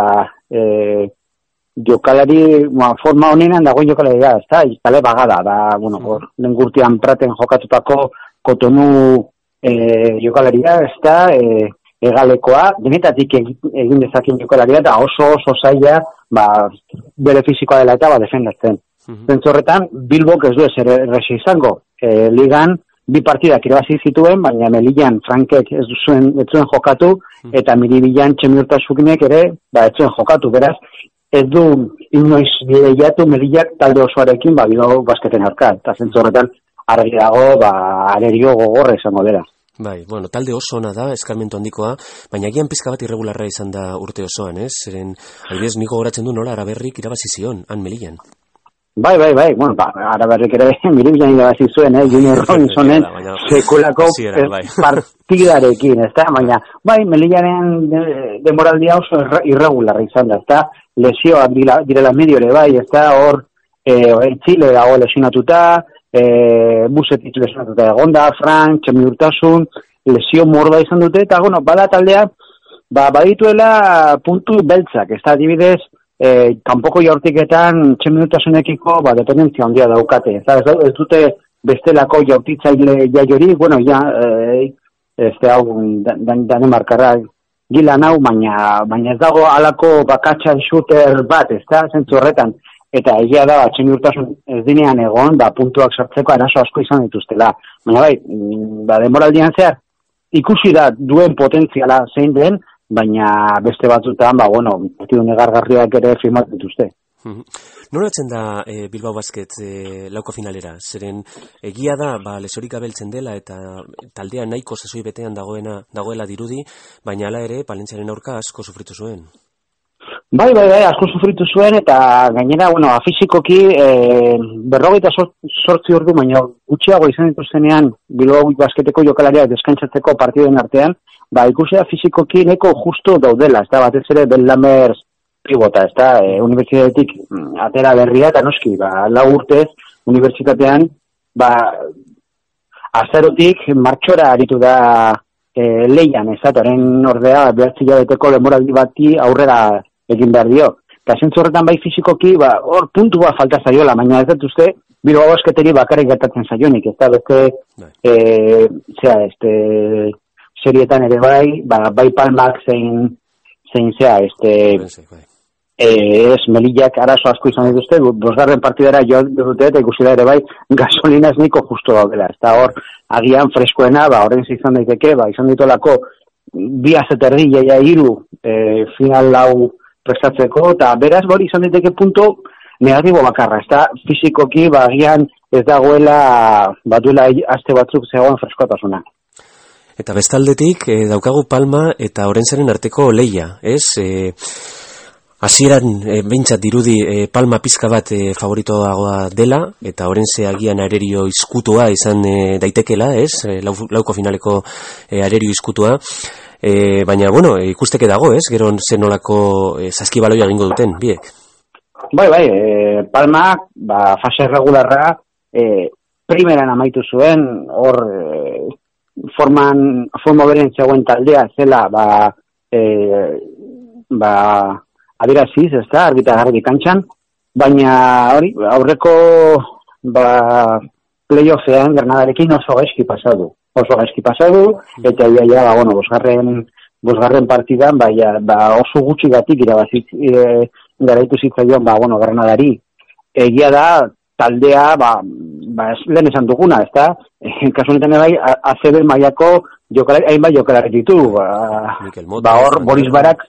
e, jokalari, ba, forma honenan dagoen jokalari da, ezta, kale bagada, da, bueno, hor, lehen gurtian praten jokatutako kotonu e, jokalaria, ezta, e, egalekoa, denetatik egin, dezakin jokalaria, eta oso oso zaila, ba, bere fizikoa dela eta, ba, defendatzen. Zentzu horretan, Bilbok ez du ez erresi izango. E, ligan, bi partidak irabazi zituen, baina Melillan Frankek ez zuen, ez zuen jokatu, eta Miribilan Txemiurtasukinek ere, ba, ez zuen jokatu, beraz, ez du inoiz lehiatu Melillak talde osoarekin, ba, Bilbao basketen aurka, eta zentzu horretan, argi dago, ba, arerio gogorra izango dela. Bai, bueno, talde oso ona da, eskarmentu handikoa, baina agian pizka bat irregularra izan da urte osoan, ez? Zeren, adibidez, niko goratzen du nola araberrik irabazi zion, han melillan. Bai, bai, bai, bueno, ba, araberrik ere <laughs> miribilan irabazi zuen, eh, Junior Robinsonen sekulako hasieran, eh, bai. <laughs> partidarekin, ezta? Baina, bai, melillaren de, demoraldia oso irre- irregularra izan da, ezta? Lesioak dira, direla medio ere, bai, ezta? Hor, eh, Txile dago lesionatuta, eh, busetik lesionatuta egonda, Frank, txemi urtasun, lesio morda izan dute, eta, bueno, bada taldea, ba, badituela puntu beltzak, ez da, adibidez, e, kanpoko jaurtiketan txeminutasunekiko, ba, dependentzia handia daukate, ez, da, ez, ez dute bestelako jaurtitzaile jaiori, bueno, ja, e, ez da, hau, Dan- Dan- Danemarkarra gilan hau, baina, baina ez dago alako bakatxan shooter bat, ez da, zentzu horretan, eta egia da, txeminutasun ez dinean egon, ba, puntuak sartzeko arazo asko izan dituztela. Baina bai, mm, ba, demoraldian zehar, ikusi da duen potentziala zein den, baina beste batzutan, ba, bueno, partidu negargarriak ere firmatu dituzte. Mhm. Nola atzen da e, Bilbao Basket e, lauko finalera? Zeren egia da, ba, lesorik abeltzen dela eta taldea nahiko sasoi betean dagoena, dagoela dirudi, baina hala ere, Palentziaren aurka asko sufritu zuen. Bai, bai, bai, asko sufritu zuen, eta gainera, bueno, afizikoki, e, berrogeita sor- sortzi ordu, baina gutxiago izan dituztenean, Bilbao basketeko jokalaria deskantzatzeko partiduen artean, ba, ikusea fizikoki neko justo daudela, ez da, batez ere, Ben Lamers pivota, ez da, e, unibertsitatetik mm, atera berria, eta noski, ba, lau urtez, unibertsitatean, ba, azarotik martxora aritu da e, leian, ez da, ordea, behatzi jabeteko lemoraldi bati aurrera egin behar dio. Eta zentzu horretan bai fizikoki, ba, hor puntu bat falta zaiola, baina ez dut uste, Bilbao basketeri bakarrik gertatzen zaionik, ez da, beste, e, zera, este, serietan ere bai, ba, bai palmak zein, zein zea, este, e, ez, melillak arazo asko izan dituzte, bosgarren partidara jo dute eta ikusi da ere bai, gasolina ez niko justo daudela, ez da hor, agian freskoena, ba, horren izan daiteke, ba, izan ditolako, bi azeterdi, jaia iru, e, final lau prestatzeko, eta beraz, hori izan daiteke punto negatibo bakarra, ez da, fizikoki, ba, agian ez dagoela, batuela aste batzuk zegoen freskotasuna. Eta bestaldetik e, daukagu Palma eta Orentzaren arteko leia, ez? E, hasieran e, behintzat dirudi e, Palma pizka bat e, favoritoagoa dela eta Orentze agian arerio izkutua izan e, daitekela, ez? E, lau, lauko finaleko e, arerio izkutua. E, baina, bueno, ikusteke dago, ez? Gero zenolako e, zaskibaloia egingo duten, biek. Bai, bai, e, Palma, ba, fase regularra, e, primeran amaitu zuen, hor, e, forman, forma beren zegoen taldea, zela, ba, e, ba, adiraziz, ez da, arbita garbi kantxan, baina, hori, aurreko, ba, playoffean, Granadarekin oso gaizki pasadu. Oso gaizki pasadu, eta ia, ia, ba, bueno, bosgarren, bosgarren partidan, ba, ja, ba, oso gutxi gatik irabazit, e, garaitu zitzaion, ba, bueno, Granadari. Egia da, taldea, ba, ba lehen esan duguna, ez da? <laughs> Kasu honetan bai, A- ACB mailako jokalari, hainbat jokalari ditu, ba, ba hor, Boris Barak,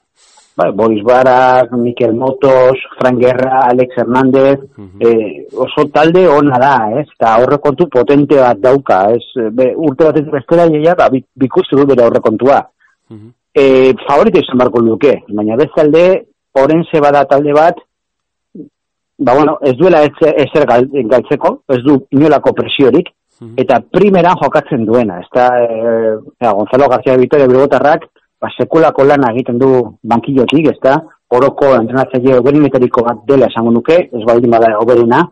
ba, Boris Barak, Mikel Motos, Fran Guerra, Alex Hernández, eh, oso talde ona da, ez? Eta aurrekontu potente bat dauka, ez? Be, urte batetik bestera jaia, ba, bi- bikustu du bere aurrekontua. E, favorito izan barko luke, baina bestalde, orense bada talde bat, ba bueno, ez duela ez, ezer gal, galtzeko, ez du inolako presiorik, eta primeran jokatzen duena, ez da, e, ja, Gonzalo García Vitoria Bilbotarrak, ba, sekulako lana egiten du bankillotik, ez da, oroko entrenatzaile oberinetariko bat dela esango nuke, ez baldin bada oberena,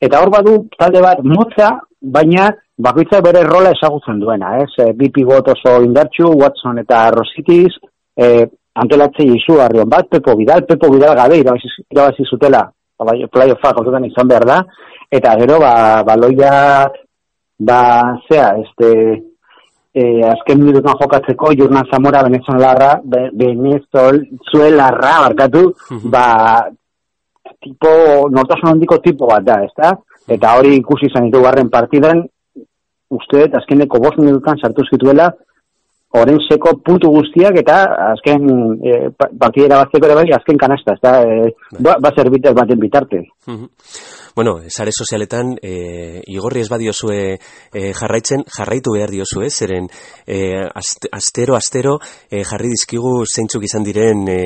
eta hor badu talde bat motza, baina bakoitza bere rola ezagutzen duena, ez? E, bi pivot oso indartxu, Watson eta Rositis, e, antolatzei izugarrion bat, Pepo Vidal, Pepo Vidal gabe irabazi, irabazi zutela, playoffa kontutan izan behar da, eta gero, ba, baloia, ba, zea, este, e, azken minututan jokatzeko, Jurnan Zamora, Venezuelarra, Be- Venezuelarra, barkatu, ba, tipo, nortasun handiko tipo bat da, ezta? Eta hori ikusi izan ditu garren partidan, uste azkeneko bost minututan sartu zituela, orenseko puntu guztiak eta azken e, pa- partidera batzeko ere bai, azken kanasta, ezta? E, ba, ba zerbitez baten bitarte. Bueno, sare sozialetan e, igorri ez badiozue e, jarraitzen, jarraitu behar diozue, zeren e, aste- astero, astero e, jarri dizkigu zeintzuk izan diren e,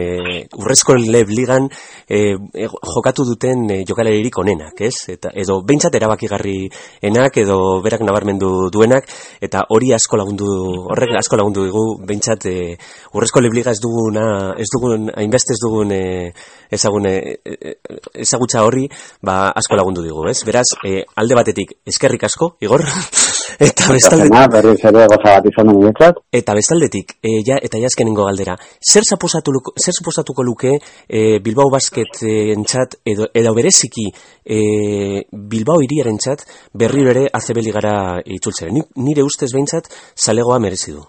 urrezko leb ligan e, jokatu duten e, jokalaririk onenak, ez? Eta, edo behintzat erabakigarri enak, edo berak nabarmendu duenak, eta hori asko lagundu, horrek asko lagundu digu, behintzat e, urrezko leb liga ez duguna, ez dugun, hainbeste ez dugun e, ezagun, e, e, ezagutza horri, ba, asko lagundu digu, ez? Beraz, e, alde batetik eskerrik asko, Igor, <laughs> eta bestaldetik, Zena, guretzat. eta bestaldetik, e, ja, eta jazkenengo galdera, zer zaposatu, zer suposatuko luke e, Bilbao Basket entzat, edo, edo bereziki e, Bilbao iriaren txat, berriro ere ACB ligara itzultzera. Ni, nire ustez behintzat, zalegoa merezi du.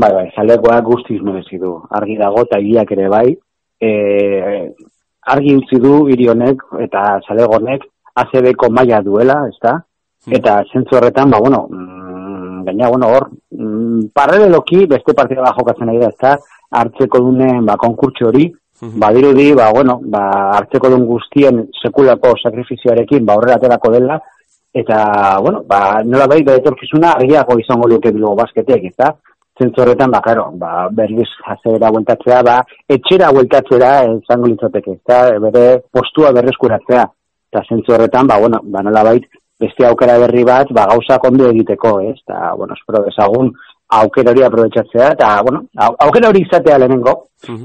Bai, bai, zalegoa guztiz merezi du. Argi dago eta ere bai. E, argi utzi du hiri honek eta zalego honek ACB-ko maila duela, ezta? Eta zentzu horretan, ba, bueno, mm, gaina, bueno, hor, mm, paraleloki beste partida bat jokatzen ari da, ezta? Hartzeko dunen, ba, konkurtso hori, badirudi, ba, bueno, ba, hartzeko duen guztien sekulako sakrifizioarekin, ba, horrela aterako dela, eta, bueno, ba, nola bai, etorkizuna argiago izango luke bilgo basketek, ezta? Zentzu horretan, ba, claro, ba, berriz jazera bueltatzea, ba, etxera bueltatzera izango litzateke, eta bere postua berreskuratzea. Eta zentzu horretan, ba, bueno, ba, nola bait, beste aukera berri bat, ba, gauzak ondo egiteko, ez? Eta, bueno, espero desagun, aukera hori aprobetsatzea, eta, bueno, au- aukera hori izatea lehenengo,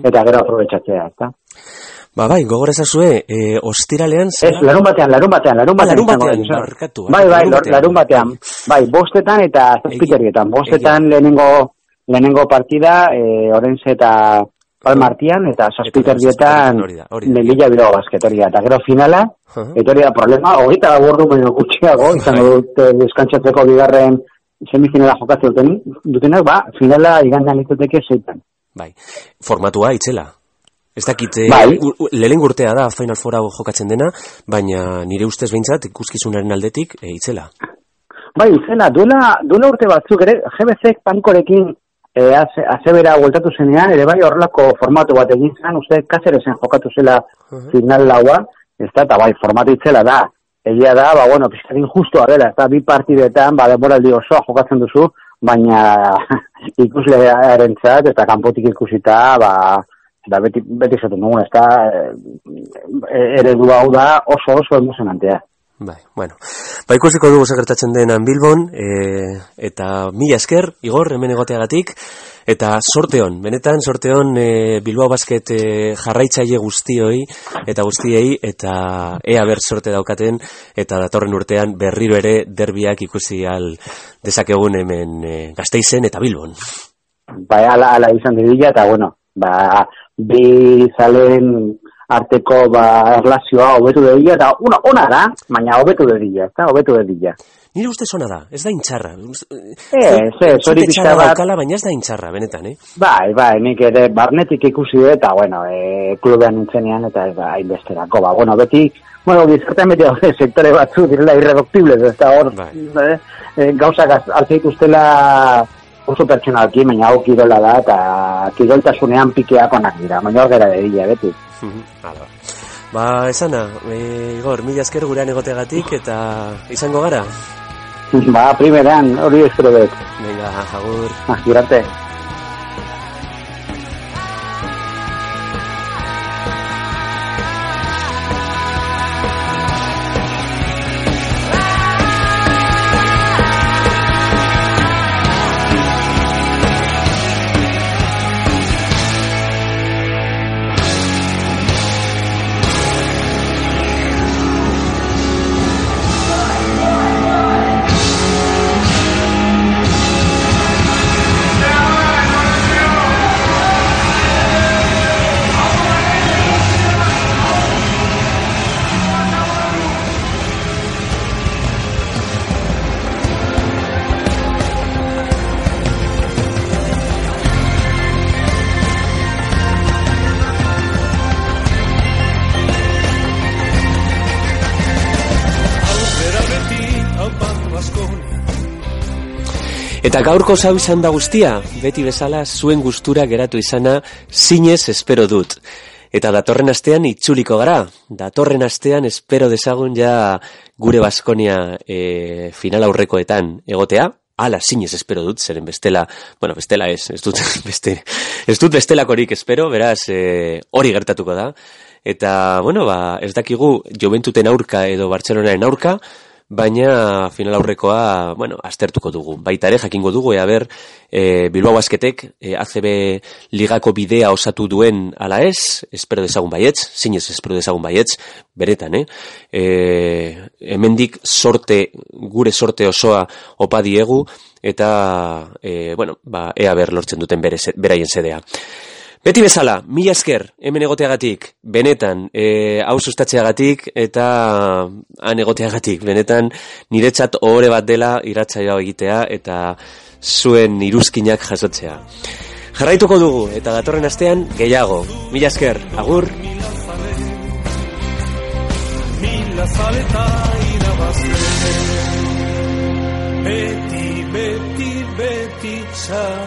eta gero aprobetsatzea, ezta? Ba, bai, gogor ezazue, e, ostiralean... Ez, larun batean, larun batean, larun batean. Ah, larun batean, Joseba. barkatu, Bai, bai, larun batean. larun batean. Bai, bostetan eta zazpiterrietan. Bostetan lehenengo, lehenengo partida, eh, Orense eta Palmartian, eta da. Melilla Bilbao basket hori da. Eta gero finala, Aha. eta hori da problema, hogeita da bordu baino gutxiago, <laughs> izango dute deskantzatzeko bigarren semifinala jokatzen duten, dutenak, ba, finala igandan izateke zeitan. Bai, formatua itzela. Ez dakit, e, Bai. lehen urtea da Final Four hau jokatzen dena, baina nire ustez behintzat ikuskizunaren aldetik e, itzela. Bai, izena, duela, duela urte batzuk ere, GBC pankorekin e, aze, azebera bueltatu zenean, ere bai horrelako formatu bat egin zen, uste Cáceresen jokatu zela final laua, ez da, eta bai, formatu itzela da. Egia da, ba, bueno, pizkat injustua dela, ez da, bi partidetan, ba, denboraldi osoa jokatzen duzu, baina <laughs> ikuslearen zat, eta kanpotik ikusita, ba, da beti, beti esaten dugun, ez da, e, eredu hau da oso oso emozionantea. Bai, bueno. Ba, ikusiko dugu segertatzen denan Bilbon, e, eta mila esker, Igor, hemen egoteagatik, eta sorteon, benetan sorteon e, Bilbao Basket e, jarraitzaile guztioi, eta guztiei, eta ea ber sorte daukaten, eta datorren urtean berriro ere derbiak ikusi al dezakegun hemen e, gazteizen eta Bilbon. bai, ala, ala izan dira, eta bueno, ba, bi zalen arteko ba, erlazioa hobetu dedila, eta una, ona da, baina hobetu dedila, eta hobetu dedila. Nire ustez ona da, ez da intxarra. Ez, ez, hori pixka bat- daukala, baina ez da intxarra, benetan, eh? Bai, bai, nik ere barnetik ikusi dut, eta bueno, e, klubean nintzenean, eta ez da, hainbesterako, ba, bueno, beti, bueno, gizartean beti daude sektore batzu direla irreduktibles, ez da hor, eh, eh, gauzak az- altzeit ustela oso pertsonalki, baina hau kirola da, eta kiroltasunean pikeak onak dira, baina hor gara dedila, beti. Hala. Ba, esana, e, Igor, mila esker gurean egotegatik eta izango gara. Ba, primeran, hori espero dut. Venga, agur. Ah, Eta gaurko zau izan da guztia, beti bezala zuen gustura geratu izana zinez espero dut. Eta datorren astean itzuliko gara. Datorren astean espero dezagun ja gure Baskonia e, final aurrekoetan egotea. Ala, zinez espero dut, zeren bestela, bueno, bestela ez, ez dut, <laughs> beste, ez dut bestelakorik espero, beraz, e, hori gertatuko da. Eta, bueno, ba, ez dakigu Joventuten aurka edo Bartzelonaren aurka, baina final aurrekoa, bueno, aztertuko dugu. Baita ere, jakingo dugu, ea ber, e, Bilbao Basketek e, ACB ligako bidea osatu duen ala ez, espero dezagun baietz, zinez espero dezagun baietz, beretan, eh? E, hemendik sorte, gure sorte osoa opa diegu, eta, e, bueno, ba, ea ber lortzen duten bere, beraien sedea. Beti bezala, mila esker, hemen egoteagatik, benetan, e, hau sustatzeagatik eta han egoteagatik, benetan, niretzat ohore bat dela iratzaio hau egitea eta zuen iruzkinak jasotzea. Jarraituko dugu eta datorren astean gehiago. Mila esker, agur. Mila zaleta irabazle Beti, beti, beti txapeldu